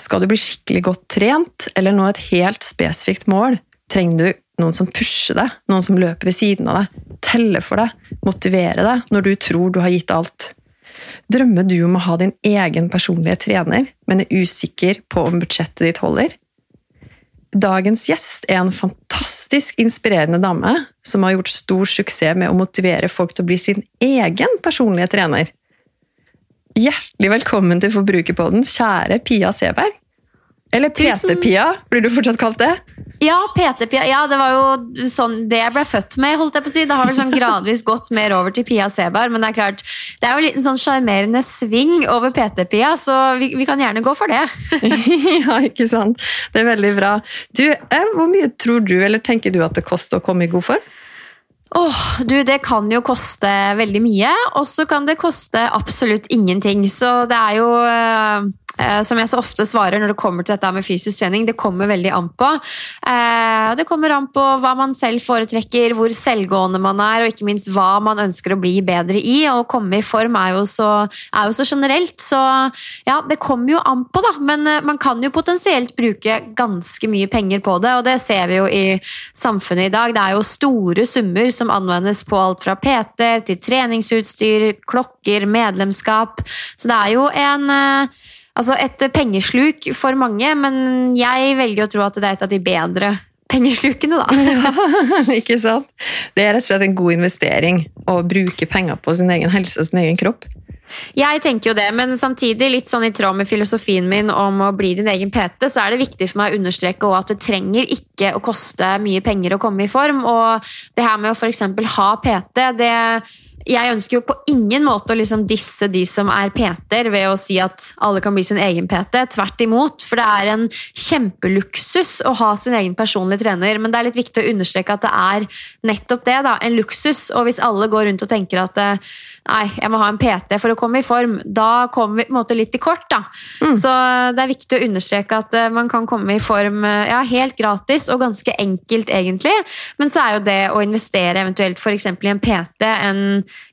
Skal du bli skikkelig godt trent eller nå et helt spesifikt mål, trenger du noen som pusher deg, noen som løper ved siden av deg, teller for deg, motiverer deg når du tror du har gitt alt. Drømmer du om å ha din egen personlige trener, men er usikker på om budsjettet ditt holder? Dagens gjest er en fantastisk inspirerende dame som har gjort stor suksess med å motivere folk til å bli sin egen personlige trener. Hjertelig velkommen til Forbrukerpodden, kjære Pia Seberg. Eller PT-Pia, blir du fortsatt kalt det? Ja, PT-Pia. Ja, det var jo sånn det jeg ble født med. holdt jeg på å si. Det har vel sånn gradvis gått mer over til Pia Seberg, men det er klart, det er jo en liten sånn sjarmerende sving over PT-Pia, så vi, vi kan gjerne gå for det. ja, ikke sant? Det er veldig bra. Du, eh, Hvor mye tror du, eller tenker du at det koster å komme i god form? Åh, du, Det kan jo koste veldig mye, og så kan det koste absolutt ingenting. Så det er jo, eh, som jeg så ofte svarer når det kommer til dette med fysisk trening, det kommer veldig an på. Eh, det kommer an på hva man selv foretrekker, hvor selvgående man er, og ikke minst hva man ønsker å bli bedre i. Å komme i form er jo så, er jo så generelt, så ja, det kommer jo an på, da. Men eh, man kan jo potensielt bruke ganske mye penger på det, og det ser vi jo i samfunnet i dag. Det er jo store summer som anvendes på alt fra PT til treningsutstyr, klokker, medlemskap. Så det er jo en eh, Altså et pengesluk for mange, men jeg velger å tro at det er et av de bedre pengeslukene, da. ikke sant? Det er rett og slett en god investering å bruke penger på sin egen helse og sin egen kropp. Jeg tenker jo det, men samtidig litt sånn i tråd med filosofien min om å bli din egen PT, så er det viktig for meg å understreke at det trenger ikke å koste mye penger å komme i form. Og det her med å f.eks. ha PT, det jeg ønsker jo på ingen måte å liksom disse de som er PT-er ved å si at alle kan bli sin egen PT. Tvert imot, for det er en kjempeluksus å ha sin egen personlige trener. Men det er litt viktig å understreke at det er nettopp det, da, en luksus. Og hvis alle går rundt og tenker at eh, nei, jeg må ha en PT for å komme i form, da kommer vi på en måte litt i kort. da. Så det er viktig å understreke at eh, man kan komme i form eh, ja, helt gratis og ganske enkelt, egentlig. Men så er jo det å investere eventuelt f.eks. i en PT en,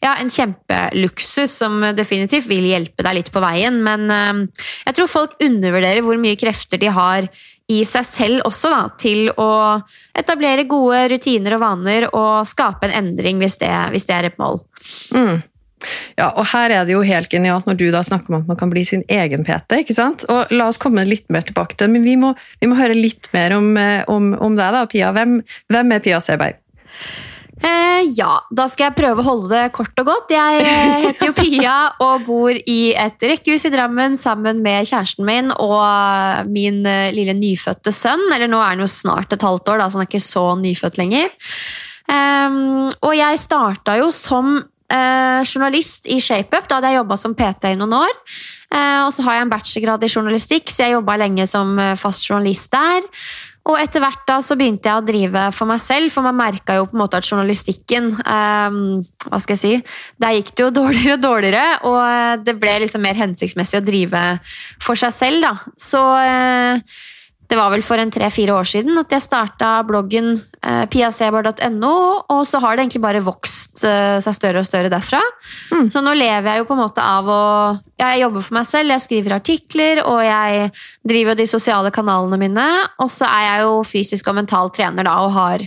ja, en kjempeluksus som definitivt vil hjelpe deg litt på veien. Men eh, jeg tror folk undervurderer hvor mye krefter de har i seg selv også, da, til å etablere gode rutiner og vaner og skape en endring hvis det, hvis det er et mål. Mm. Ja, og her er det jo helt genialt når du da snakker om at man kan bli sin egen PT. ikke sant? Og La oss komme litt mer tilbake til det, men vi må, vi må høre litt mer om, eh, om, om deg, da, Pia. Hvem, hvem er Pia Seberg? Eh, ja, da skal jeg prøve å holde det kort og godt. Jeg eh, heter jo Pia og bor i et rekkehus i Drammen sammen med kjæresten min og min eh, lille nyfødte sønn. Eller nå er han jo snart et halvt år, da, så han er ikke så nyfødt lenger. Um, og jeg starta jo som eh, journalist i ShapeUp. Da hadde jeg jobba som PT i noen år. Eh, og så har jeg en bachelorgrad i journalistikk, så jeg jobba lenge som eh, fast journalist der. Og etter hvert da så begynte jeg å drive for meg selv, for man merka jo på en måte at journalistikken eh, Hva skal jeg si Der gikk det jo dårligere og dårligere, og det ble liksom mer hensiktsmessig å drive for seg selv, da. Så eh, det var vel for en tre-fire år siden at jeg starta bloggen eh, piasebar.no, og så har det egentlig bare vokst eh, seg større og større derfra. Mm. Så nå lever jeg jo på en måte av å ja, Jeg jobber for meg selv, jeg skriver artikler, og jeg driver de sosiale kanalene mine. Og så er jeg jo fysisk og mental trener da, og har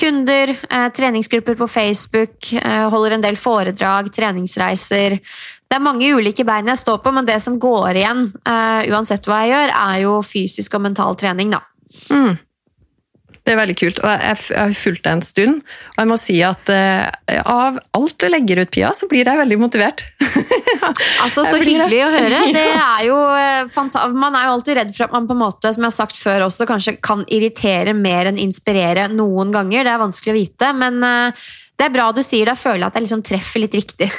kunder, eh, treningsgrupper på Facebook, eh, holder en del foredrag, treningsreiser. Det er mange ulike bein jeg står på, men det som går igjen, uh, uansett hva jeg gjør, er jo fysisk og mental trening, da. Mm. Det er veldig kult, og jeg, har fulgt deg en stund. Og jeg må si at uh, av alt du legger ut, Pia, så blir jeg veldig motivert. Altså, Så hyggelig å høre. Det er jo eh, Man er jo alltid redd for at man på en måte, som jeg har sagt før også, kanskje kan irritere mer enn inspirere noen ganger. Det er vanskelig å vite, men eh, det er bra du sier det. Jeg føler at jeg liksom treffer litt riktig.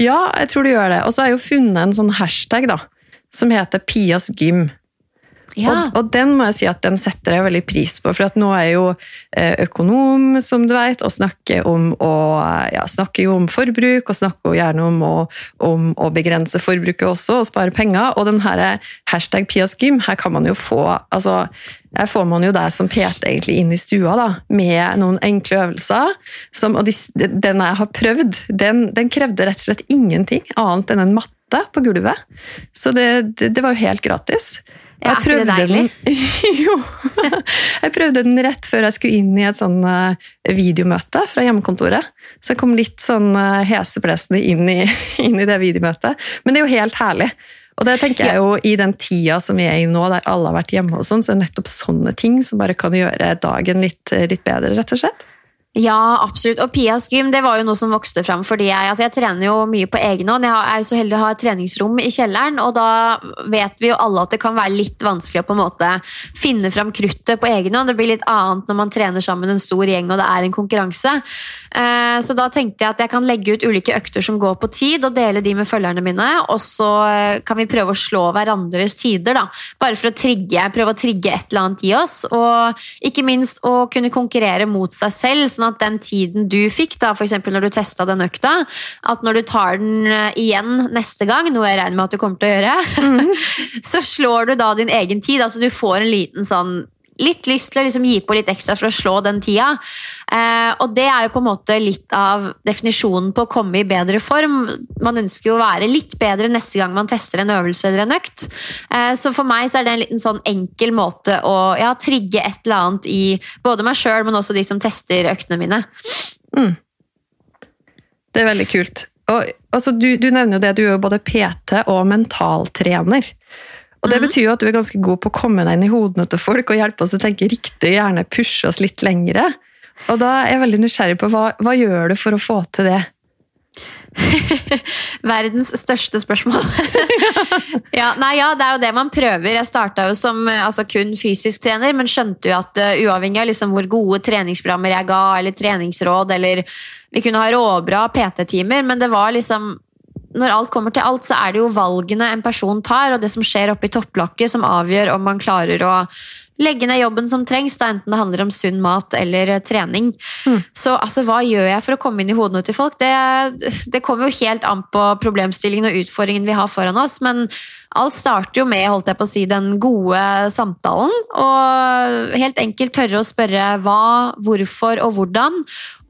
Ja, jeg tror du gjør det. Og så har jeg jo funnet en sånn hashtag da, som heter Pias gym. Ja. Og, og den må jeg si at den setter jeg veldig pris på, for nå er jeg jo eh, økonom, som du vet, og snakker om, å, ja, snakker jo om forbruk, og snakker gjerne om å, om å begrense forbruket også, og spare penger. Og den her hashtag Pias gym, her kan man jo få altså, her får man jo deg som PT egentlig inn i stua da, med noen enkle øvelser. Som, og de, den jeg har prøvd, den, den krevde rett og slett ingenting annet enn en matte på gulvet. Så det, det, det var jo helt gratis. Ja, er ikke det deilig? Den, jo. Jeg prøvde den rett før jeg skulle inn i et sånn eh, videomøte fra hjemmekontoret. Så jeg kom litt sånn eh, heseblesende inn, inn, i det videomøtet. Men det er jo helt herlig. Og det tenker jeg jo I den tida som vi er i nå, der alle har vært hjemme, og sånn, så er det nettopp sånne ting som bare kan gjøre dagen litt, litt bedre. rett og slett. Ja, absolutt. Og Pias gym det var jo noe som vokste fram. fordi Jeg, altså jeg trener jo mye på egen hånd. Jeg er jo så heldig å ha et treningsrom i kjelleren. og Da vet vi jo alle at det kan være litt vanskelig å på en måte finne fram kruttet på egen hånd. Det blir litt annet når man trener sammen en stor gjeng og det er en konkurranse. Eh, så da tenkte jeg at jeg kan legge ut ulike økter som går på tid, og dele de med følgerne mine. Og så eh, kan vi prøve å slå hverandres tider, da. Bare for å trigge, prøve å trigge et eller annet i oss. Og ikke minst å kunne konkurrere mot seg selv. Sånn at den tiden du fikk, da, f.eks. når du testa den økta, at når du tar den eh, igjen neste gang, noe jeg regner med at du kommer til å gjøre, mm. så slår du da din egen tid. altså Du får en liten sånn litt lyst til å liksom gi på litt ekstra for å slå den tida. Eh, og det er jo på en måte litt av definisjonen på å komme i bedre form. Man ønsker jo å være litt bedre neste gang man tester en øvelse eller en økt. Eh, så for meg så er det en liten sånn enkel måte å ja, trigge et eller annet i både meg sjøl, men også de som tester øktene mine. Mm. Det er veldig kult. Og, altså, du, du nevner jo det, du er jo både PT og mentaltrener. Og Det mm. betyr jo at du er ganske god på å komme deg inn i hodene til folk og hjelpe oss å tenke riktig, gjerne pushe oss litt lengre. Og da er jeg veldig nysgjerrig på hva, hva gjør du for å få til det? Verdens største spørsmål. ja, nei, ja, det er jo det man prøver. Jeg starta jo som altså, kun fysisk trener, men skjønte jo at uh, uavhengig av liksom, hvor gode treningsprogrammer jeg ga, eller treningsråd, eller vi kunne ha råbra PT-timer, men det var liksom når alt kommer til alt, så er det jo valgene en person tar, og det som skjer oppi topplokket, som avgjør om man klarer å legge ned jobben som trengs, da, enten det handler om sunn mat eller eh, trening. Mm. Så altså, hva gjør jeg for å komme inn i hodene til folk? Det, det kommer jo helt an på problemstillingen og utfordringen vi har foran oss, men alt starter jo med holdt jeg på å si, den gode samtalen. Og helt enkelt tørre å spørre hva, hvorfor og hvordan.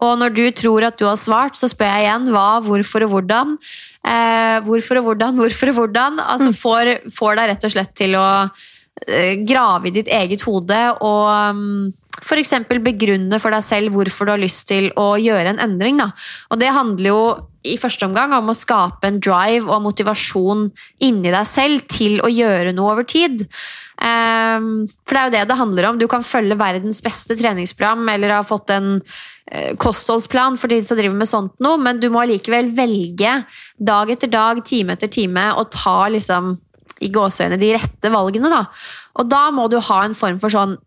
Og når du tror at du har svart, så spør jeg igjen hva, hvorfor og hvordan. Eh, hvorfor og hvordan, hvorfor og hvordan. Altså mm. får, får deg rett og slett til å eh, grave i ditt eget hode og um, f.eks. begrunne for deg selv hvorfor du har lyst til å gjøre en endring. Da. Og det handler jo i første omgang om å skape en drive og motivasjon inni deg selv til å gjøre noe over tid. Um, for det er jo det det handler om. Du kan følge verdens beste treningsprogram eller ha fått en uh, kostholdsplan for de som driver med sånt noe, men du må allikevel velge dag etter dag, time etter time, og ta liksom i gåseøyne de rette valgene. Da. Og da må du ha en form for sånn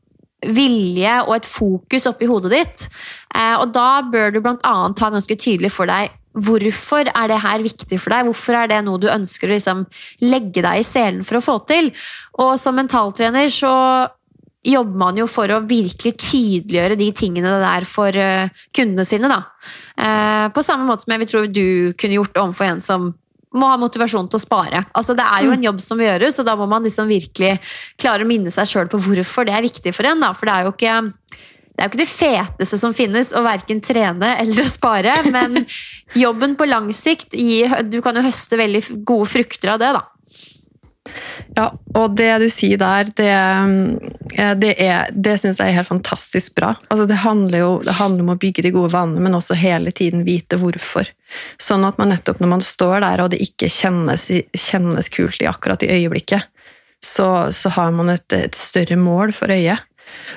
vilje og et fokus oppi hodet ditt. Uh, og da bør du bl.a. ha ganske tydelig for deg Hvorfor er det her viktig for deg? Hvorfor er det noe du ønsker å liksom legge deg i selen for å få til? Og som mentaltrener så jobber man jo for å virkelig tydeliggjøre de tingene der for eh, kundene sine. Da. Eh, på samme måte som jeg vil tro du kunne gjort overfor en som må ha motivasjon til å spare. Altså, det er jo en jobb som må gjøres, og da må man liksom virkelig klare å minne seg sjøl på hvorfor det er viktig for en. Da. For det er jo ikke det er jo ikke det feteste som finnes å verken trene eller å spare, men jobben på lang sikt Du kan jo høste veldig gode frukter av det, da. Ja, og det du sier der, det, eh, det, det syns jeg er helt fantastisk bra. Altså, det, handler jo det handler om å bygge de gode vanene, men også hele tiden vite hvorfor. Sånn at man nettopp når man står der og det ikke kjennes, kjennes kult i akkurat i øyeblikket, så, så har man et, et større mål for øyet.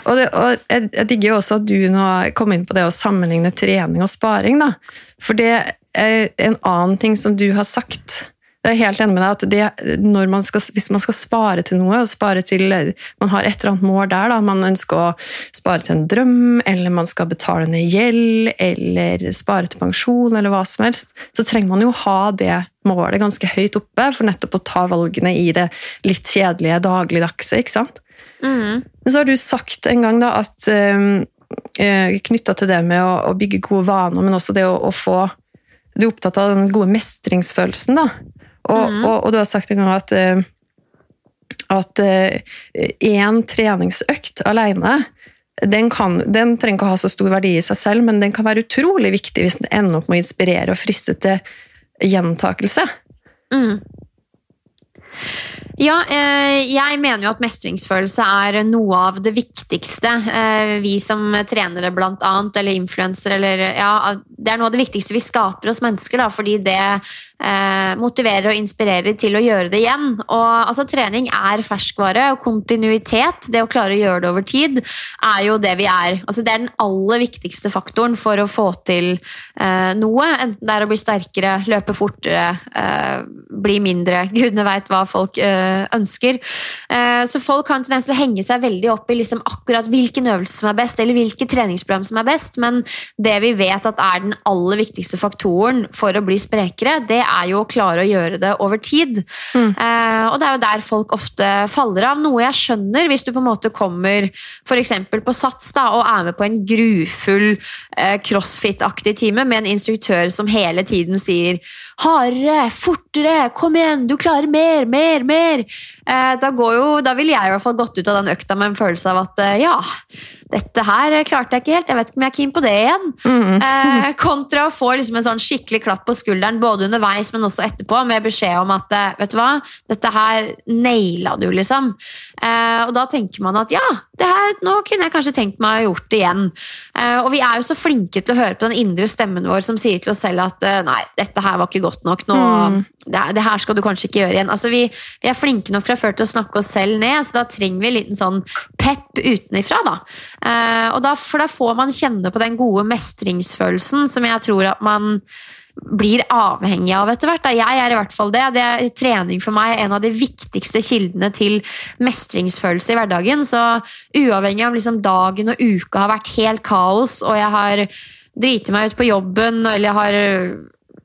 Og, det, og jeg, jeg, digger jo også at du nå kom inn på det å sammenligne trening og sparing. Da. For det er en annen ting som du har sagt. Jeg er helt enig med deg at det, man skal, Hvis man skal spare til noe, spare til, man har et eller annet mål der, da, man ønsker å spare til en drøm, eller man skal betale ned gjeld, eller spare til pensjon, eller hva som helst, så trenger man jo ha det målet ganske høyt oppe for nettopp å ta valgene i det litt kjedelige dagligdagse. ikke sant? Mm. Men så har du sagt en gang da at øh, knytta til det med å, å, bygge gode vaner, men også det å, å, få Du er opptatt av den gode mestringsfølelsen, da. Og, mm. og, og du har sagt en gang at uh, at én uh, treningsøkt alene den, kan, den, trenger ikke å ha så stor verdi i seg selv, men den kan være utrolig viktig hvis den ender opp med å inspirere og friste til gjentakelse. Mm. Ja, eh, jeg mener jo at mestringsfølelse er noe av det viktigste. Eh, vi som trenere, blant annet, eller influensere, ja, Det er noe av det viktigste vi skaper hos mennesker, da, fordi det eh, motiverer og inspirerer til å gjøre det igjen. Og altså, Trening er ferskvare, og kontinuitet, det å klare å gjøre det over tid, er jo det vi er. Altså, det er den aller viktigste faktoren for å få til noe. Enten det er å bli sterkere, løpe fortere, bli mindre. Gudene veit hva folk Eh, ønsker. Eh, så folk har en tendens til å henge seg veldig opp i liksom akkurat hvilken øvelse som er best, eller hvilket treningsprogram som er best, men det vi vet at er den aller viktigste faktoren for å bli sprekere, det er jo å klare å gjøre det over tid. Mm. Eh, og det er jo der folk ofte faller av. Noe jeg skjønner hvis du på en måte kommer f.eks. på Sats da, og er med på en grufull crossfit-aktig time med en instruktør som hele tiden sier Hardere, fortere, kom igjen, du klarer mer, mer, mer. Eh, da, jo, da ville jeg i hvert fall gått ut av den økta med en følelse av at eh, ja, dette her klarte jeg ikke helt, jeg vet ikke om jeg er keen på det igjen. Mm. Eh, kontra å få liksom en sånn skikkelig klapp på skulderen både underveis, men også etterpå, med beskjed om at eh, vet du hva, dette her naila du, liksom. Eh, og da tenker man at ja, det her, nå kunne jeg kanskje tenkt meg å ha gjort det igjen. Eh, og vi er jo så flinke til å høre på den indre stemmen vår som sier til oss selv at nei, dette her var ikke godt nok. nå mm. det, det, her skal du kanskje ikke gjøre igjen. Altså, vi, vi, er flinke nok fra før til å snakke oss selv ned, så da trenger vi en liten sånn pep utenifra. da. Eh, da, for da får man kjenne på den gode mestringsfølelsen som jeg tror at man blir avhengig av etter hvert. Jeg er i hvert fall det. det er trening for meg er en av de viktigste kildene til mestringsfølelse i hverdagen. Så uavhengig av liksom dagen og uka har vært helt kaos, og jeg har driti meg ut på jobben, eller jeg har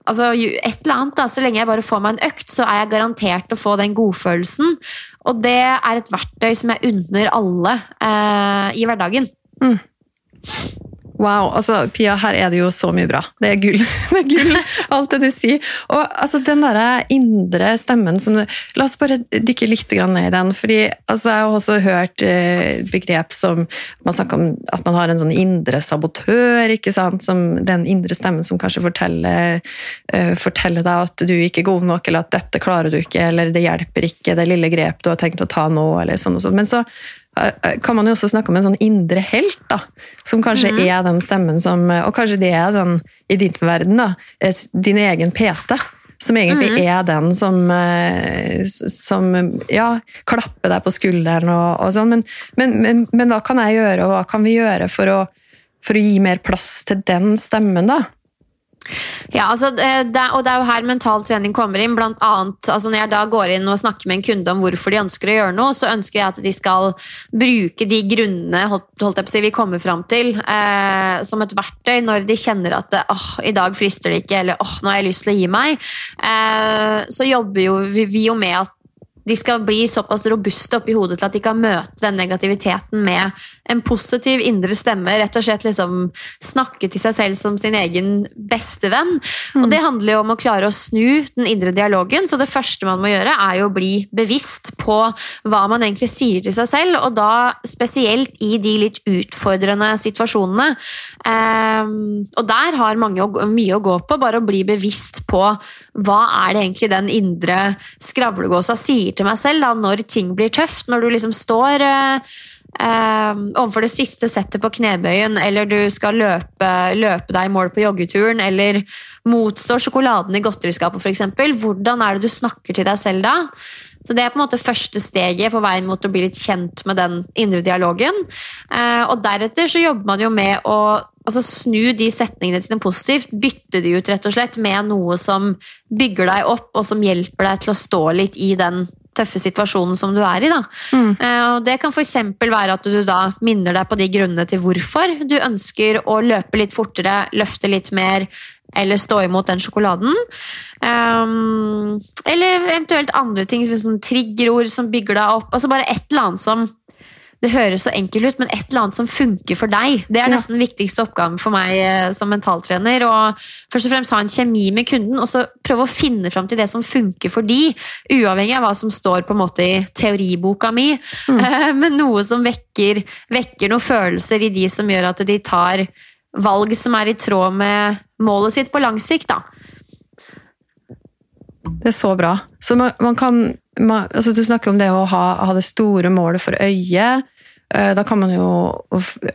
altså, et eller annet, da, Så lenge jeg bare får meg en økt, så er jeg garantert å få den godfølelsen. Og det er et verktøy som jeg unner alle eh, i hverdagen. Mm. Wow. altså Pia, her er det jo så mye bra. Det er gull. Det er gull, alt det du sier. Og altså, den der indre stemmen som La oss bare dykke litt ned i den. fordi altså, Jeg har også hørt eh, begrep som man snakker om at man har en sånn indre sabotør. ikke sant? Som Den indre stemmen som kanskje forteller, uh, forteller deg at du ikke er god nok, eller at dette klarer du ikke, eller det hjelper ikke, det lille grep du har tenkt å ta nå. eller sånn og sånn. Men så kan man jo også snakke om en sånn indre helt, da, som kanskje mm. er den stemmen som Og kanskje det er den i din verden, da, din egen PT. Som egentlig mm. er den som, eh, som ja, klapper deg på skulderen og, og sånn. Men, men, men, men, hva kan jeg gjøre, og hva kan vi gjøre for å, for å gi mer plass til den stemmen, da? Ja, altså, eh, det, og det er jo her mental trening kommer inn. Blant annet, altså Når jeg da går inn og snakker med en kunde om hvorfor de ønsker å gjøre noe, så ønsker jeg at de skal bruke de grunnene holdt, holdt si, vi kommer fram til, eh, som et verktøy når de kjenner at åh, i dag frister det ikke, eller åh, nå har jeg lyst til å gi meg. Eh, så jobber jo vi, vi jo med at de skal bli såpass robuste oppi hodet til at de kan møte den negativiteten med en positiv indre stemme. Rett og slett liksom snakke til seg selv som sin egen beste venn. Mm. Og det handler jo om å klare å snu den indre dialogen. Så det første man må gjøre, er jo å bli bevisst på hva man egentlig sier til seg selv, og da spesielt i de litt utfordrende situasjonene. Um, og der har mange mye å gå på, bare å bli bevisst på hva er det egentlig den indre skravlegåsa sier til meg selv da, når ting blir tøft, når du liksom står eh, eh, overfor det siste settet på knebøyen, eller du skal løpe, løpe deg i mål på joggeturen, eller motstår sjokoladen i godteriskapet f.eks. Hvordan er det du snakker til deg selv da? Så Det er på en måte første steget på veien mot å bli litt kjent med den indre dialogen. Uh, og Deretter så jobber man jo med å altså, snu de setningene til noe positivt. Bytte de ut rett og slett med noe som bygger deg opp, og som hjelper deg til å stå litt i den tøffe situasjonen som du er i. Da. Mm. Uh, og det kan f.eks. være at du da minner deg på de grunnene til hvorfor du ønsker å løpe litt fortere, løfte litt mer, eller stå imot den sjokoladen. Um, eller eventuelt andre ting, som triggerord som bygger deg opp. altså Bare et eller annet som det høres så enkelt ut, men et eller annet som funker for deg. Det er nesten den viktigste oppgaven for meg eh, som mentaltrener. Og først og fremst ha en kjemi med kunden, og så prøve å finne fram til det som funker for de, uavhengig av hva som står på en måte i teoriboka mi, mm. men noe som vekker, vekker noen følelser i de som gjør at de tar valg som er i tråd med målet sitt på lang sikt. da. Det er så bra. Så man, man kan altså Du snakker om det å ha, ha det store målet for øye. Eh, Da kan man jo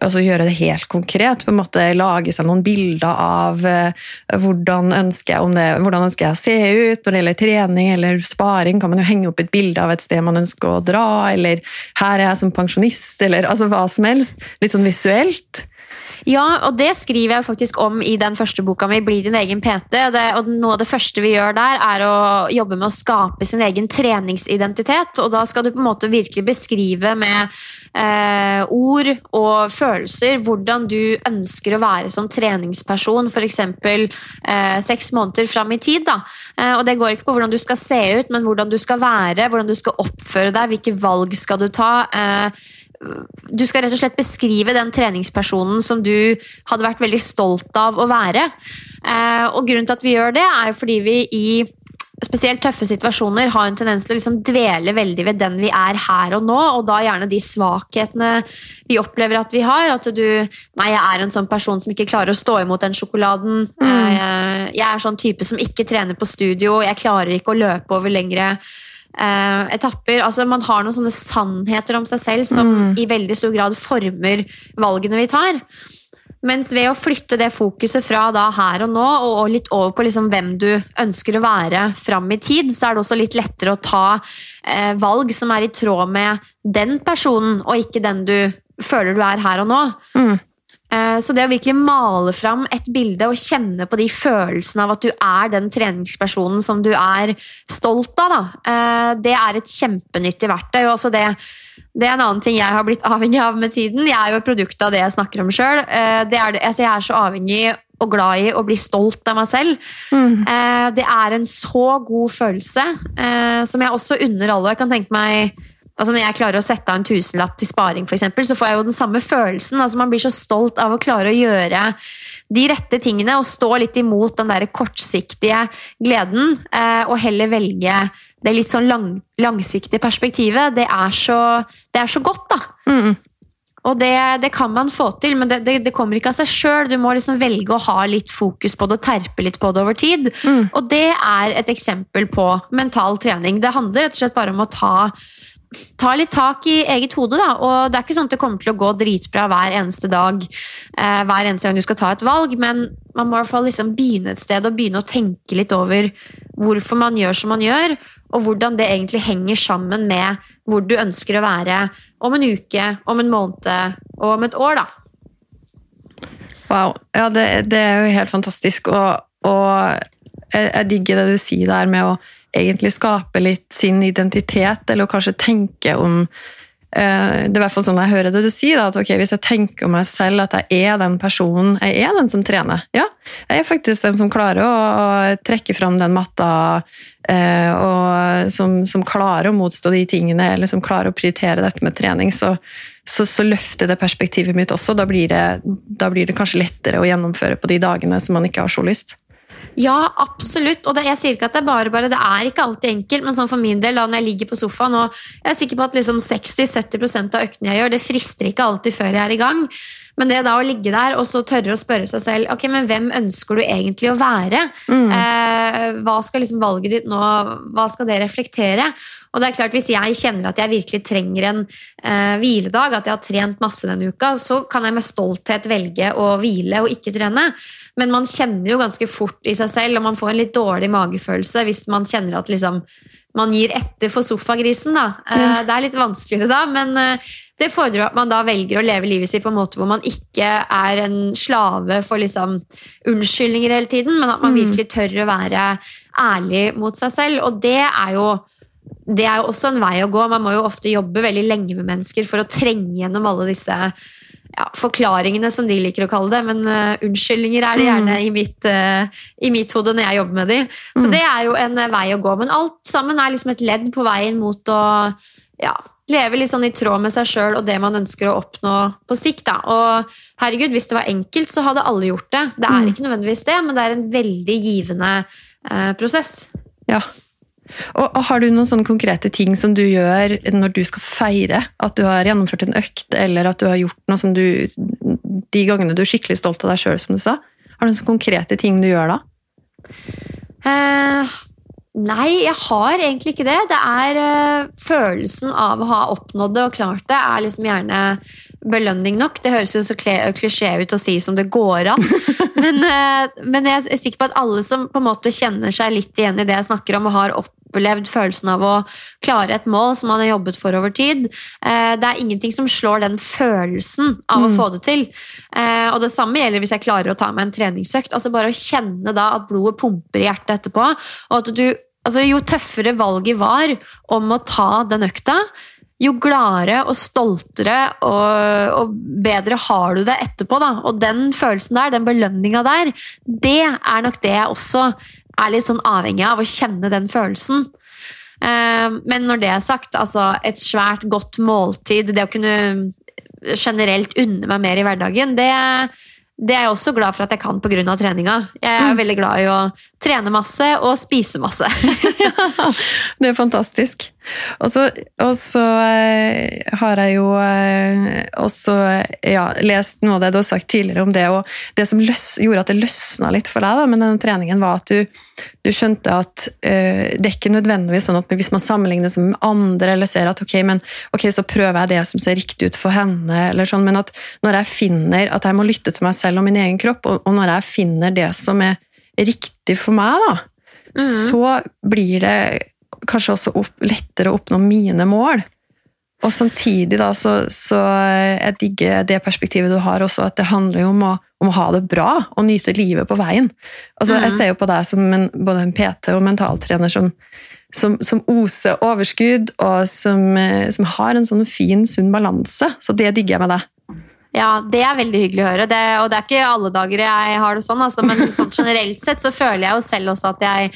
altså, gjøre det helt konkret. på en måte Lage seg noen bilder av eh, hvordan ønsker, jeg, det, hvordan ønsker jeg å se ut. Når det gjelder trening eller sparing, kan man jo henge opp et bilde av et sted man ønsker å dra. Eller 'her er jeg som pensjonist', eller altså hva som helst. Litt sånn visuelt. Ja, og det skriver jeg faktisk om i den første boka mi, 'Bli din egen PT'. Og, det, og Noe av det første vi gjør der, er å jobbe med å skape sin egen treningsidentitet. Og da skal du på en måte virkelig beskrive med eh, ord og følelser hvordan du ønsker å være som treningsperson, f.eks. Eh, seks måneder fram i tid. Da. Eh, og det går ikke på hvordan du skal se ut, men hvordan du skal være, hvordan du skal oppføre deg, hvilke valg skal du ta. Eh, du skal rett og slett beskrive den treningspersonen som du hadde vært veldig stolt av å være. Eh, og grunnen til at vi gjør det, er jo fordi vi i spesielt tøffe situasjoner har en tendens til å liksom dvele veldig ved den vi er her og nå, og da gjerne de svakhetene vi opplever at vi har. At du Nei, jeg er en sånn person som ikke klarer å stå imot den sjokoladen. Mm. jeg er en sånn type som ikke trener på studio. Jeg klarer ikke å løpe over lengre eh, etapper. Altså, man har noen sånne sannheter om seg selv som i veldig stor grad former valgene vi tar. Mens ved å flytte det fokuset fra da her og nå og litt over på liksom hvem du ønsker å være fram i tid, så er det også litt lettere å ta eh, valg som er i tråd med den personen, og ikke den du føler du er her og nå. Mm. Eh, Så det å virkelig male fram et bilde og kjenne på de følelsene av at du er den treningspersonen som du er stolt av, da, eh, det er et kjempenyttig verktøy. Og også det, det er en annen ting jeg har blitt avhengig av med tiden. Jeg er jo et produkt av det jeg snakker om sjøl. Altså jeg er så avhengig og glad i å bli stolt av meg selv. Mm. Det er en så god følelse, eh, som jeg også unner alle. Jeg kan tenke meg Altså Når jeg klarer å sette av en tusenlapp til sparing, for eksempel, så får jeg jo den samme følelsen. Altså Man blir så stolt av å klare å gjøre de rette tingene og stå litt imot den der kortsiktige gleden, eh, og heller velge det litt sånn lang, langsiktige perspektivet. Det er så, det er så godt, da. Mm. Og det, det kan man få til, men det, det, det kommer ikke av seg sjøl. Du må liksom velge å ha litt fokus på det og terpe litt på det over tid. Mm. Og det er et eksempel på mental trening. Det handler rett og slett bare om å ta ta litt tak i eget hode. Da. Og det er ikke sånn at det kommer til å gå dritbra hver eneste dag, eh, hver eneste gang du skal ta et valg, men man må i hvert fall liksom begynne et sted og begynne å tenke litt over hvorfor man gjør som man gjør, og hvordan det egentlig henger sammen med hvor du ønsker å være om en uke, om en måned og om et år. da. Wow. Ja, det, det er jo helt fantastisk. Og, og jeg, jeg digger det du sier der med å egentlig skape litt sin identitet, eller kanskje tenke om eh, Det er i sånn jeg hører det du sier, da, at ok, hvis jeg tenker om meg selv at jeg er den personen, jeg er den som trener. Ja, jeg er faktisk den som klarer å trekke fram den matta, eh, og som, som klarer å motstå de tingene, eller som klarer å prioritere dette med trening. så så, så løfter det perspektivet mitt også. Da blir, det, da blir det kanskje lettere å gjennomføre på de dagene som man ikke har så lyst. Ja, absolutt. Og det, jeg sier ikke at det er bare bare, det er ikke alltid enkelt, men sånn for min del, da når jeg ligger på sofaen og Jeg er sikker på at liksom 60-70% av øktene jeg gjør, det frister ikke alltid før jeg er i gang. Men det da å ligge der og så tørre å spørre seg selv ok, men hvem ønsker du egentlig å være? Eh, hva skal liksom valget ditt nå, hva skal det reflektere? Og det er klart Hvis jeg kjenner at jeg virkelig trenger en eh, hviledag, at jeg har trent masse denne uka, så kan jeg med stolthet velge å hvile og ikke trene. Men man kjenner jo ganske fort i seg selv, og man får en litt dårlig magefølelse hvis man kjenner at liksom, man gir etter for sofagrisen. Da. Eh, Det er litt vanskeligere da, men eh, det fordrer at man da velger å leve livet sitt på en måte hvor man ikke er en slave for liksom unnskyldninger hele tiden, men at man virkelig tør å være ærlig mot seg selv. Og det er jo det er jo også en vei å gå. Man må jo ofte jobbe veldig lenge med mennesker for å trenge gjennom alle disse ja, forklaringene, som de liker å kalle det. Men uh, unnskyldninger er det gjerne i, mitt, uh, i mitt hode når jeg jobber med de. Så det er jo en eh, vei å gå. Men alt sammen er liksom et ledd på veien mot å ja, leve litt sånn i tråd med seg sjøl og det man ønsker å oppnå på sikt. Da. Og herregud, hvis det var enkelt, så hadde alle gjort det. Det er Mm. ikke nødvendigvis det, men det er en veldig givende uh, prosess. Ja. Og, og har du noen sånne konkrete ting som du gjør når du skal feire at du har gjennomført en økt, eller at du har gjort noe som du De gangene du er skikkelig stolt av deg sjøl, som du sa? Har du noen sånne konkrete ting du gjør da? Eh, nei, jeg har egentlig ikke det. Det er eh, følelsen av å ha oppnådd det og klart det, er liksom gjerne belønning nok. Det høres jo så klisjé ut å si som det går an. men, eh, men jeg er sikker på at alle som på en måte kjenner seg litt igjen i det jeg snakker om, og har opplevd følelsen av å klare et mål som man har jobbet for over tid. Eh, Det er ingenting som slår den følelsen av å Mm. få det til. Eh, Og det samme gjelder hvis jeg klarer å ta meg en treningsøkt. Altså Bare å kjenne da at blodet pumper i hjertet etterpå, og at du Altså, jo tøffere valget var om å ta den økta, jo gladere og stoltere og, og bedre har du det etterpå. Da. Og den følelsen der, den belønninga der, det er nok det jeg også er litt sånn avhengig av, å kjenne den følelsen. Eh, Men når det er sagt, altså et svært godt måltid, det å kunne generelt unne meg mer i hverdagen, det, det er jeg også glad for at jeg kan pga. treninga. Jeg er Mm. veldig glad i å trene masse og spise masse. det er fantastisk. Og så, og så eh, har jeg jo eh, også ja, lest noe av det du har sagt tidligere om det, og det som løs, gjorde at det løsna litt for deg da, med denne treningen, var at du, du skjønte at eh, det er ikke nødvendigvis sånn at hvis man sammenligner seg med andre, eller ser at ok, men, ok, så prøver jeg det som ser riktig ut for henne, eller sånn, men at når jeg finner at jeg må lytte til meg selv og min egen kropp, og, og når jeg finner det som er riktig for meg, da, så blir det kanskje også opp, lettere å oppnå mine mål. Og samtidig da, så, så jeg digger det perspektivet du har også, at det handler jo om å, om å ha det bra og nyte livet på veien. Altså, Jeg Mhm. ser jo på deg som en, både en PT og mentaltrener som, som, som oser overskudd, og som, eh, som har en sånn fin, sunn balanse. Så det digger jeg med deg. Ja, det er veldig hyggelig å høre. Det, og det er ikke alle dager jeg har det sånn, altså, men sånn generelt sett så føler jeg jo selv også at jeg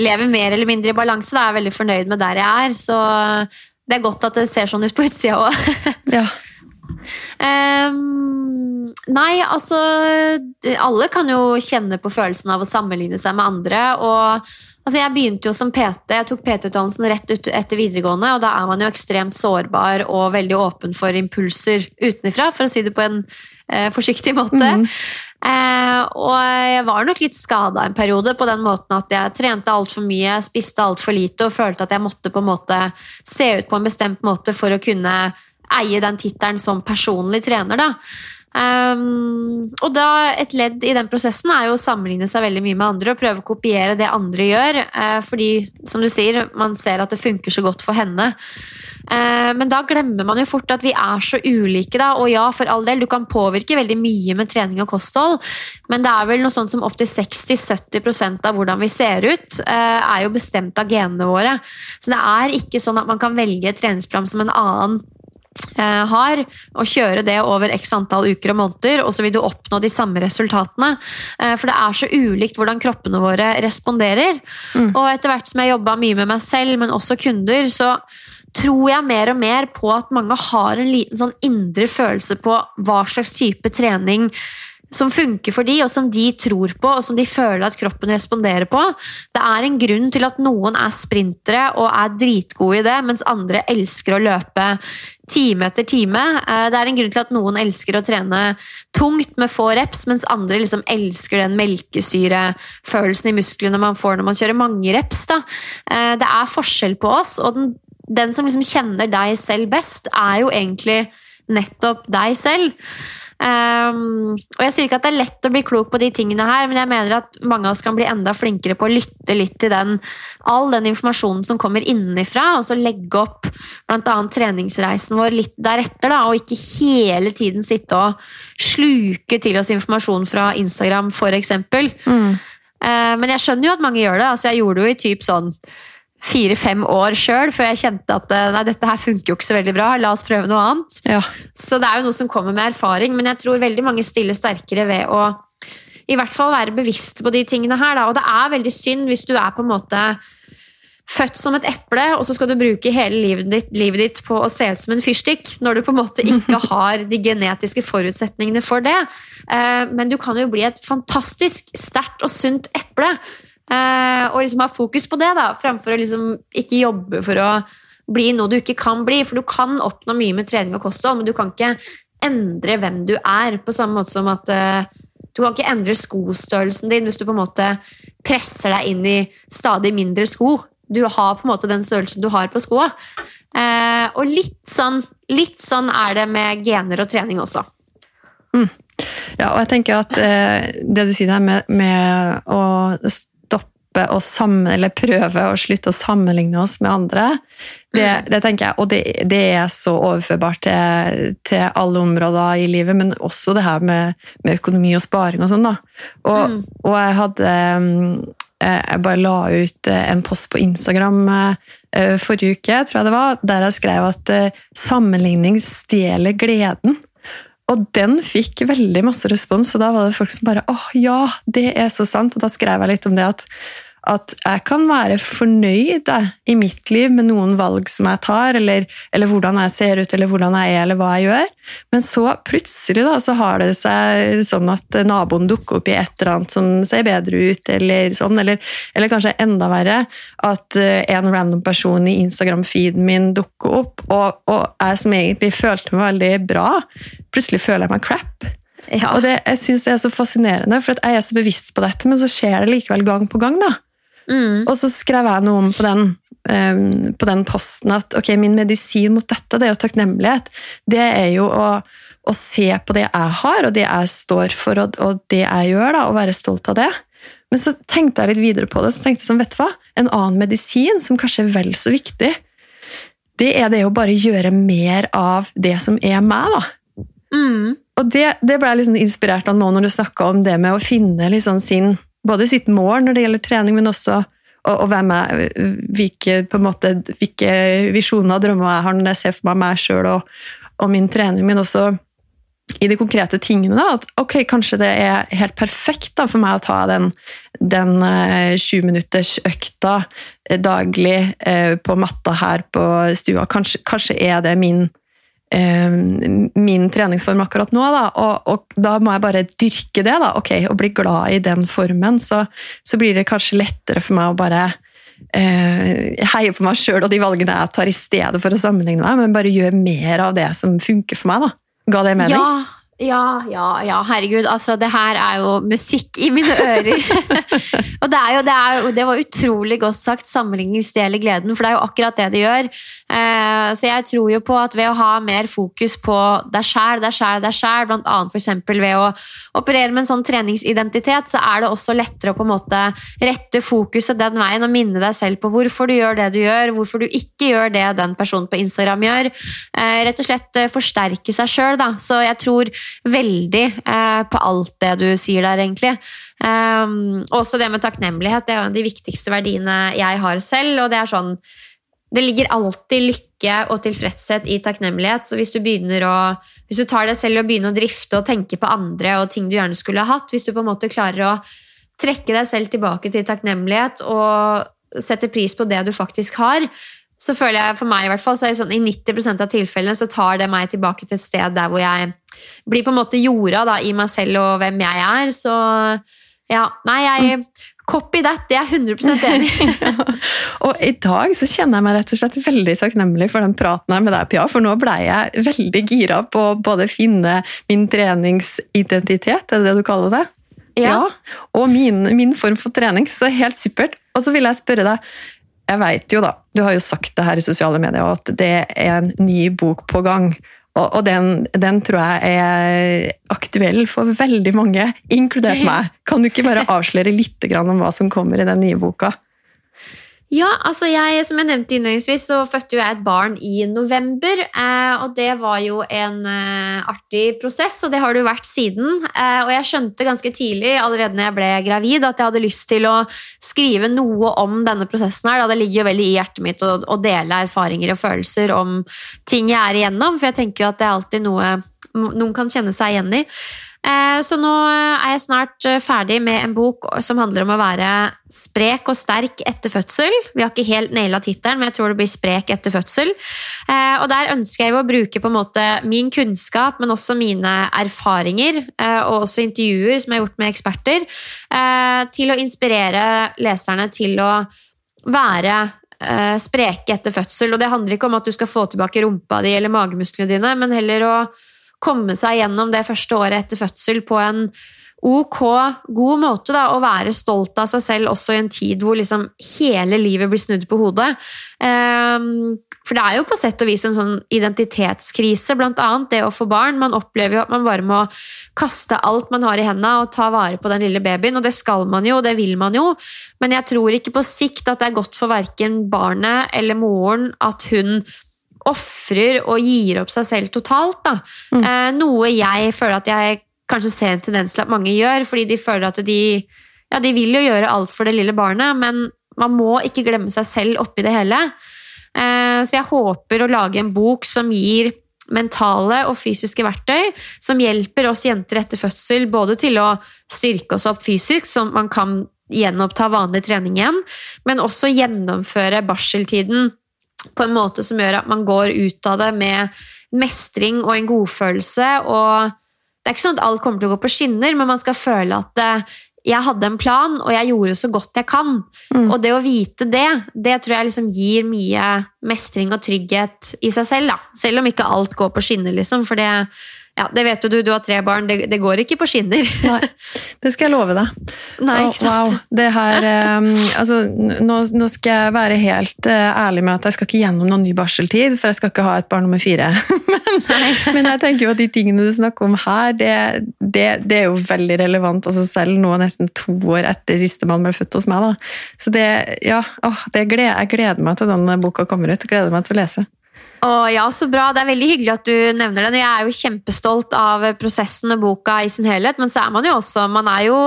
lever mer eller mindre i balanse. Da er jeg veldig fornøyd med der jeg er. Så det er godt at det ser sånn ut på utsida òg. Ja. Um, nei, altså Alle kan jo kjenne på følelsen av å sammenligne seg med andre. og altså Jeg begynte jo som PT, jeg tok PT-utdannelsen rett ut etter videregående. og Da er man jo ekstremt sårbar og veldig åpen for impulser utenfra, for å si det på en eh, forsiktig måte. Mm. Eh, og jeg var nok litt skada en periode på den måten at jeg trente altfor mye, spiste altfor lite og følte at jeg måtte på en måte se ut på en bestemt måte for å kunne eie den tittelen som personlig trener. Da. Um, og da et ledd i den prosessen er jo å sammenligne seg veldig mye med andre og prøve å kopiere det andre gjør, Uh, fordi som du sier, man ser at det funker så godt for henne. Uh, men da glemmer man jo fort at vi er så ulike, da. Og ja, for all del, du kan påvirke veldig mye med trening og kosthold, men det er vel noe sånt som opptil 60-70% av hvordan vi ser ut, uh, er jo bestemt av genene våre. Så det er ikke sånn at man kan velge et treningsprogram som en annen har, og kjøre det over x antall uker og måneder, og så vil du oppnå de samme resultatene. Eh, For det er så ulikt hvordan kroppene våre responderer. Mm. Og etter hvert som jeg jobba mye med meg selv, men også kunder, så tror jeg mer og mer på at mange har en liten sånn indre følelse på hva slags type trening som funker for de, og som de tror på, og som de føler at kroppen responderer på. Det er en grunn til at noen er sprintere og er dritgode i det, mens andre elsker å løpe time etter time. Eh, Det er en grunn til at noen elsker å trene tungt med få reps, mens andre liksom elsker den melkesyrefølelsen i musklene man får når man kjører mange reps. Da. Eh, Det er forskjell på oss, og den, den som liksom kjenner deg selv best, er jo egentlig nettopp deg selv. Um, og Jeg sier ikke at det er lett å bli klok på de tingene her, men jeg mener at mange av oss kan bli enda flinkere på å lytte litt til den, all den informasjonen som kommer innenfra, og så legge opp bl.a. treningsreisen vår litt deretter, da, og ikke hele tiden sitte og sluke til oss informasjon fra Instagram, f.eks. Mm. Uh, men jeg skjønner jo at mange gjør det. altså Jeg gjorde det jo i typ sånn fire-fem år sjøl før jeg kjente at uh, nei, dette her funker jo ikke så veldig bra, la oss prøve noe annet. Ja. Så det er jo noe som kommer med erfaring, men jeg tror veldig mange stiller sterkere ved å i hvert fall være bevisst på de tingene her. Da. Og det er veldig synd hvis du er på en måte født som et eple, og så skal du bruke hele livet ditt, livet ditt, på å se ut som en fyrstikk, når du på en måte ikke har de genetiske forutsetningene for det. Eh, men du kan jo bli et fantastisk sterkt og sunt eple. Eh, og liksom ha fokus på det, da, fremfor å liksom ikke jobbe for å bli noe du ikke kan bli. For du kan oppnå mye med trening og kosthold, men du kan ikke endre hvem du er. På samme måte som at eh, du kan ikke endre skostørrelsen din hvis du på en måte presser deg inn i stadig mindre sko. Du har på en måte den størrelsen du har på skoa. Eh, og litt sånn, litt sånn er det med gener og trening også. Mm. Ja, og jeg tenker at eh, det du sier der med, med å stoppe å sammen, eller prøve å slutte å sammenligne oss med andre, det, det tenker jeg, og det, det, er så overførbart til, til, alle områder i livet, men også det her med, med økonomi og sparing og sånn. da. Og, mm. og, jeg hadde eh, Jeg bare la ut eh, en post på Instagram eh, forrige uke, tror jeg det var, der jeg skrev at sammenligning stjeler gleden. Og den fikk veldig masse respons, og da var det folk som bare åh, ja, det er så sant. Og da skrev jeg litt om det at at jeg kan være fornøyd i mitt liv med noen valg som jeg tar, eller, eller, hvordan jeg ser ut, eller hvordan jeg er, eller hva jeg gjør. Men så plutselig da, så har det seg sånn at naboen dukker opp i et eller annet som ser bedre ut, eller sånn. Eller, eller kanskje enda verre, at eh, en random person i Instagram-feeden min dukker opp, og, og jeg som egentlig følte meg veldig bra, plutselig føler jeg meg crap. Ja. Og det, Jeg synes det er så fascinerende, for jeg er så bevisst på dette, men så skjer det likevel gang på gang. da. Mm. Og så skrev jeg noe om på den, um, på den posten at ok, min medisin mot dette det er jo takknemlighet. Det er jo å, å, se på det jeg har, og det jeg står for, og, og det jeg gjør, da, og være stolt av det. Men så tenkte jeg litt videre på det, så tenkte jeg sånn, vet du hva? En annen medisin som kanskje er vel så viktig, det er det å bare gjøre mer av det som er meg. da. Mm. Og det, det ble jeg liksom inspirert av nå når du snakka om det med å finne liksom sin både sitt mål når det gjelder trening, men også og, og jeg, hvilke, måte, hvilke visjoner og drømmer jeg har når jeg ser for meg meg sjøl og, og, min trening, men også i de konkrete tingene. da, at ok, Kanskje det er helt perfekt da, for meg å ta den, den uh, sjuminutters økta uh, daglig uh, på matta her på stua. Kanskje, kanskje er det min Eh, min treningsform akkurat nå. Da. Og, og, da må jeg bare dyrke det, da. okay, og bli glad i den formen. Så, så blir det kanskje lettere for meg å bare eh, heie på meg sjøl og de valgene jeg tar, i stedet for å sammenligne meg, men bare gjøre mer av det som funker for meg. da. Ga det mening? Ja, ja, ja, ja. Herregud. Altså, det her er jo musikk i mine ører. og det, er jo, det, er, det, var utrolig godt sagt. Sammenligning stjeler gleden, for det er jo akkurat det det gjør. Eh, så jeg tror jo på at ved å ha mer fokus på deg sjæl, deg sjæl, deg sjæl, bl.a. f.eks. ved å operere med en sånn treningsidentitet, så er det også lettere å på en måte rette fokuset den veien og minne deg selv på hvorfor du gjør det du gjør, hvorfor du ikke gjør det den personen på Instagram gjør. Eh, rett og slett eh, forsterke seg sjøl, da. Så jeg tror veldig eh, på alt det du sier der, egentlig. Um, også det med takknemlighet. Det er jo en av de viktigste verdiene jeg har selv. og det er sånn det ligger alltid lykke og tilfredshet i takknemlighet. Så hvis du, å, hvis du tar deg selv og begynner å drifte og tenke på andre og ting du gjerne skulle ha hatt, hvis du på en måte klarer å trekke deg selv tilbake til takknemlighet og sette pris på det du faktisk har, så føler jeg for meg i hvert fall, så er det sånn, i 90% av tilfellene så tar det meg tilbake til et sted der hvor jeg blir på en måte jorda da, i meg selv og hvem jeg er. Så ja, nei, jeg Copy that, det er jeg 100 enig i. og i dag så kjenner jeg meg rett og slett veldig takknemlig for den praten her med deg, Pia, for nå ble jeg veldig gira på å både finne min treningsidentitet, er det det du kaller det? Ja. ja. Og min, min form for trening, så helt supert. Og så vil jeg spørre deg, jeg veit jo da, du har jo sagt det her i sosiale medier, at det er en ny bok på gang. Og, og den, den, tror jeg er aktuell for veldig mange, inkludert meg. Kan du ikke bare avsløre litt om hva som kommer i den nye boka? Ja, altså jeg, som jeg nevnte innledningsvis, så fødte jeg et barn i november. Eh, og det var jo en eh, artig prosess, og det har det jo vært siden. Eh, og jeg skjønte ganske tidlig, allerede når jeg ble gravid, at jeg hadde lyst til å skrive noe om denne prosessen her. Det ligger jo veldig i hjertet mitt å dele erfaringer og følelser om ting jeg er igjennom, for jeg tenker jo at det er alltid noe noen kan kjenne seg igjen i. Eh, så nå er jeg snart eh, ferdig med en bok som handler om å være sprek og sterk etter fødsel. Vi har ikke helt naila tittelen, men jeg tror det blir sprek etter fødsel. Eh, og der ønsker jeg å bruke på en måte min kunnskap, men også mine erfaringer, og også intervjuer som jeg har gjort med eksperter, til å inspirere leserne til å være spreke etter fødsel. Og det handler ikke om at du skal få tilbake rumpa di eller magemusklene dine, men heller å komme seg gjennom det første året etter fødsel på en ok, god måte. Da, og være stolt av seg selv også i en tid hvor liksom hele livet blir snudd på hodet. Um, for det er jo på sett og vis en sånn identitetskrise, blant annet det å få barn. Man opplever jo at man bare må kaste alt man har i hendene og ta vare på den lille babyen, og det skal man jo, og det vil man jo, men jeg tror ikke på sikt at det er godt for verken barnet eller moren at hun ofrer og gir opp seg selv totalt. Mm. Eh, noe jeg føler at jeg kanskje ser en tendens til at mange gjør, fordi de føler at de, ja, de vil jo gjøre alt for det lille barnet, men man må ikke glemme seg selv oppi det hele. Eh, så jeg håper å lage en bok som gir mentale og fysiske verktøy som hjelper oss jenter etter fødsel både til å styrke oss opp fysisk, så man kan gjenoppta vanlig trening igjen, men også gjennomføre barseltiden på en måte som gjør at man går ut av det med mestring og en godfølelse. og Det er ikke sånn at alt kommer til å gå på skinner, men man skal føle at eh, jeg hadde en plan, og jeg gjorde så godt jeg kan. Mm. Og det å vite det, det tror jeg liksom gir mye mestring og trygghet i seg selv. Da. Selv om ikke alt går på skinner, liksom, for det ja, det vet jo du, du har tre barn. Det, det går ikke på skinner. Nei, det skal jeg love deg. Nei, ikke sant? Wow, det her, um, altså, nå, nå, skal jeg være helt uh, ærlig med at jeg skal ikke gjennom noen ny barseltid, for jeg skal ikke ha et barn nummer fire. men, men, jeg tenker jo at de tingene du snakker om her, det, det, det er jo veldig relevant. Altså selv nå nesten to år etter siste mann ble født hos meg. Da. Så det, ja, åh, det gleder, jeg gleder meg til den boka kommer ut. Jeg gleder meg til å lese. Å, ja, så bra. Det er veldig hyggelig at du nevner den. Jeg er jo kjempestolt av prosessen og boka i sin helhet, men så er man jo også man er jo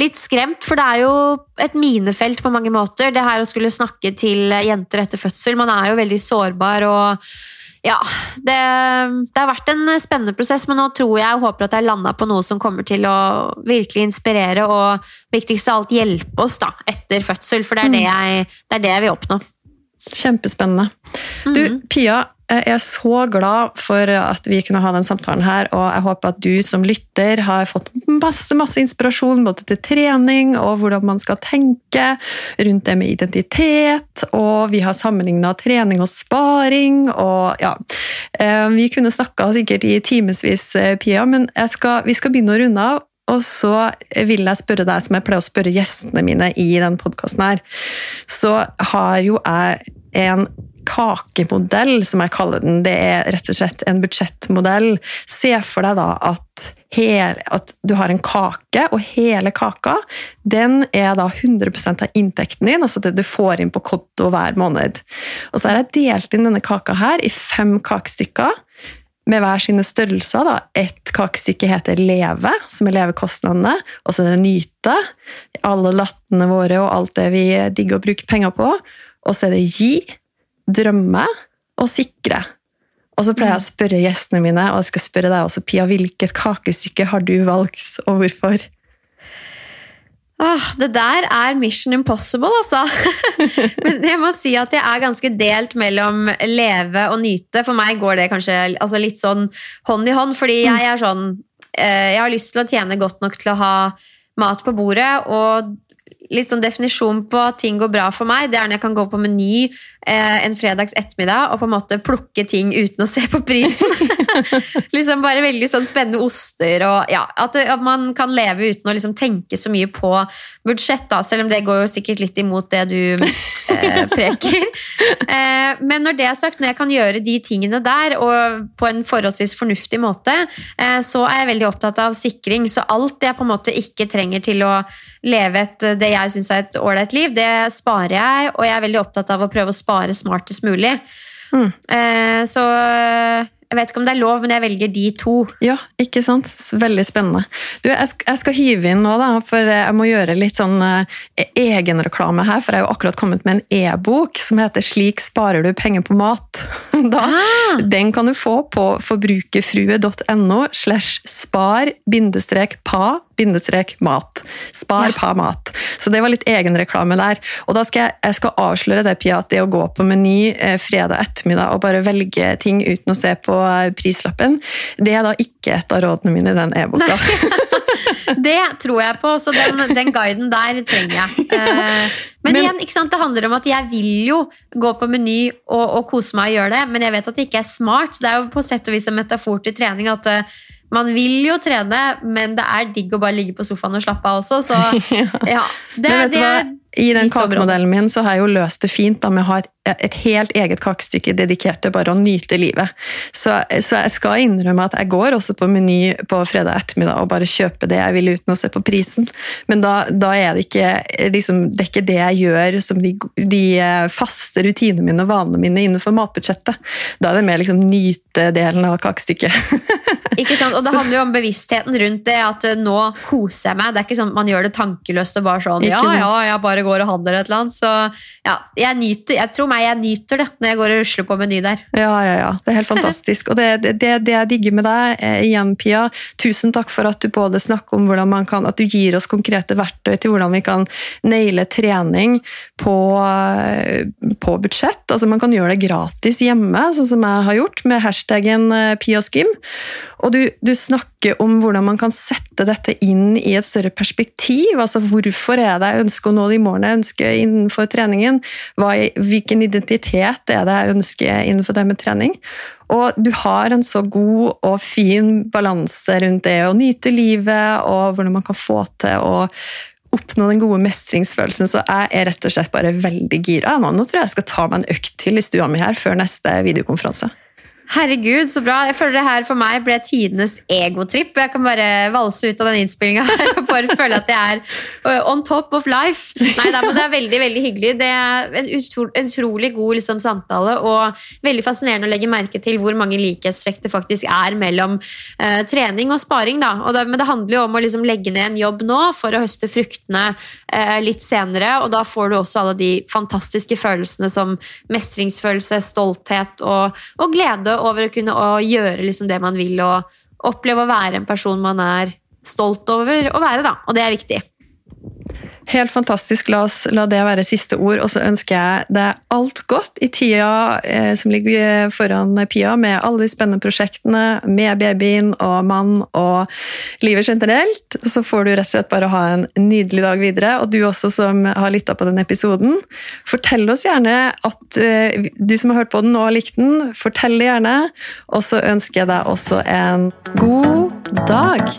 litt skremt, for det er jo et minefelt på mange måter, det her å skulle snakke til jenter etter fødsel. Man er jo veldig sårbar og ja, det, det, har vært en spennende prosess, men nå tror jeg og håper at jeg landa på noe som kommer til å virkelig inspirere og viktigst av alt hjelpe oss da, etter fødsel, for det er det mm. jeg, det er det jeg vil oppnå. Kjempespennende. Du, mm. Pia, jeg er så glad for at vi kunne ha den samtalen her, og jeg håper at du som lytter har fått masse, masse inspirasjon både til trening og hvordan man skal tenke rundt det med identitet, og vi har sammenligna trening og sparing, og ja eh, Vi kunne snakka sikkert i timevis, eh, Pia, men skal, vi skal begynne å runde av. Og så vil jeg spørre deg, som jeg pleier å spørre gjestene mine i denne podkasten her, så har jo jeg en kakemodell, som jeg kaller den. Det er rett og slett en budsjettmodell. Se for deg da at, hele, at du har en kake, og hele kaka den er da 100 av inntekten din, altså det du får inn på konto hver måned. Og så har jeg delt inn denne kaka her i fem kakestykker med hver sine størrelser. Da. Et kakestykke heter Leve, som er levekostnadene. Og så er det Nyte, alle lattene våre og alt det vi digger å bruke penger på. Og så er det Gi, drømme og sikre. Og så pleier jeg å spørre gjestene mine, og jeg skal spørre deg også, Pia, hvilket kakestykke har du valgt, og hvorfor? Åh, det der er mission impossible, altså. Men jeg må si at jeg er ganske delt mellom leve og nyte. For meg går det kanskje altså litt sånn hånd i hånd, fordi jeg er sånn eh, Jeg har lyst til å tjene godt nok til å ha mat på bordet, og litt sånn definisjon på at ting går bra for meg, det er når jeg kan gå på Meny eh, en fredags ettermiddag og på en måte plukke ting uten å se på prisen. liksom Bare veldig sånn spennende oster og ja, at, at man kan leve uten å liksom tenke så mye på budsjett, da, selv om det går jo sikkert litt imot det du eh, preker. Eh, men når det er sagt, når jeg kan gjøre de tingene der, og på en forholdsvis fornuftig måte, eh, så er jeg veldig opptatt av sikring. Så alt jeg på en måte ikke trenger til å leve et, det jeg syns er et ålreit liv, det sparer jeg, og jeg er veldig opptatt av å prøve å spare smartest mulig. Mm. Eh, så Jeg vet ikke om det er lov, men jeg velger de to. Ja, ikke sant? Veldig spennende. Du, jeg, skal, jeg skal hive inn nå, da, for jeg må gjøre litt sånn uh, egenreklame her. For jeg har jo akkurat kommet med en e-bok som heter 'Slik sparer du penger på mat'. Da, Ah. Den kan du få på forbrukerfrue.no slash spar bindestrek mat. Spar Ja. pa mat. Så det var litt egenreklame der. Og da skal jeg, jeg skal avsløre det, Pia, at det å gå på Meny eh, fredag ettermiddag og bare velge ting uten å se på eh, prislappen, det er da ikke et av rådene mine i den e-boka. Det tror jeg på, så den, den guiden der trenger jeg. Eh, men, Men- igjen, ikke sant, det handler om at jeg vil jo gå på Meny og, og kose meg og gjøre det, men jeg vet at det ikke er smart. Det er jo på sett og vis en metafor til trening at eh, man vil jo trene, men det er digg å bare ligge på sofaen og slappe av også. Så ja, det, det I den kakemodellen min så har jeg jo løst det fint da, med å ha et, helt eget kakestykke dedikert til bare å nyte livet. Så, så jeg skal innrømme at jeg går også på Meny på fredag ettermiddag og bare kjøper det jeg vil uten å se på prisen. Men da, da er det ikke, liksom, det er ikke det jeg gjør som de, de faste rutinene mine og vanene mine innenfor matbudsjettet. Da er det mer liksom nytedelen av kakestykket. Ikke sant? Og det handler jo om bevisstheten rundt det, at eh, nå koser jeg meg. Det er ikke sånn at man gjør det tankeløst og bare sånn Ja, ja, jeg bare går og handler et eller annet. Så ja, jeg nyter, jeg tror meg jeg nyter det når jeg går og rusler på Meny der. Ja, ja, ja. Det er helt fantastisk. Og det, det, det, det jeg digger med deg, eh, igjen, Pia, tusen takk for at du både snakker om hvordan man kan, at du gir oss konkrete verktøy til hvordan vi kan naile trening på, eh, på budsjett. Altså Man kan gjøre det gratis hjemme, sånn som jeg har gjort med hashtaggen eh, Piasgym. Og du, du snakker om hvordan man kan sette dette inn i et større perspektiv. altså Hvorfor er det jeg ønsker å nå de målene jeg ønsker innenfor treningen? Hva, hvilken identitet er det jeg ønsker innenfor det med trening? Og du har en så god og fin balanse rundt det å nyte livet, og hvordan man kan få til å oppnå den gode mestringsfølelsen. Så jeg er rett og slett bare veldig gira. Nå tror jeg jeg skal ta meg en økt til i stua mi her før neste videokonferanse. Herregud, så bra. Jeg føler det her for meg ble tidenes egotripp. Jeg kan bare valse ut av den innspillinga her og bare føle at jeg er uh, on top of life. Nei, men Det er veldig veldig hyggelig. Det er en utro, utrolig god liksom, samtale og veldig fascinerende å legge merke til hvor mange likhetstrekk det faktisk er mellom uh, trening og sparing. Da. Og det, men det handler jo om å liksom, legge ned en jobb nå for å høste fruktene uh, litt senere. Og da får du også alle de fantastiske følelsene som mestringsfølelse, stolthet og, og glede over å kunne å gjøre liksom det man vil, og oppleve å være en person man er stolt over å være. Da. Og det er viktig. Helt fantastisk. La oss la det være siste ord. Og så ønsker jeg deg alt godt i tida eh, som ligger foran Pia, med alle de spennende prosjektene, med babyen og mann og livet generelt. Så får du rett og slett bare ha en nydelig dag videre. Og du også som har lytta på denne episoden, fortell oss gjerne at eh, du som har hørt på den og likt den, fortell det gjerne. Og så ønsker jeg deg også en god dag.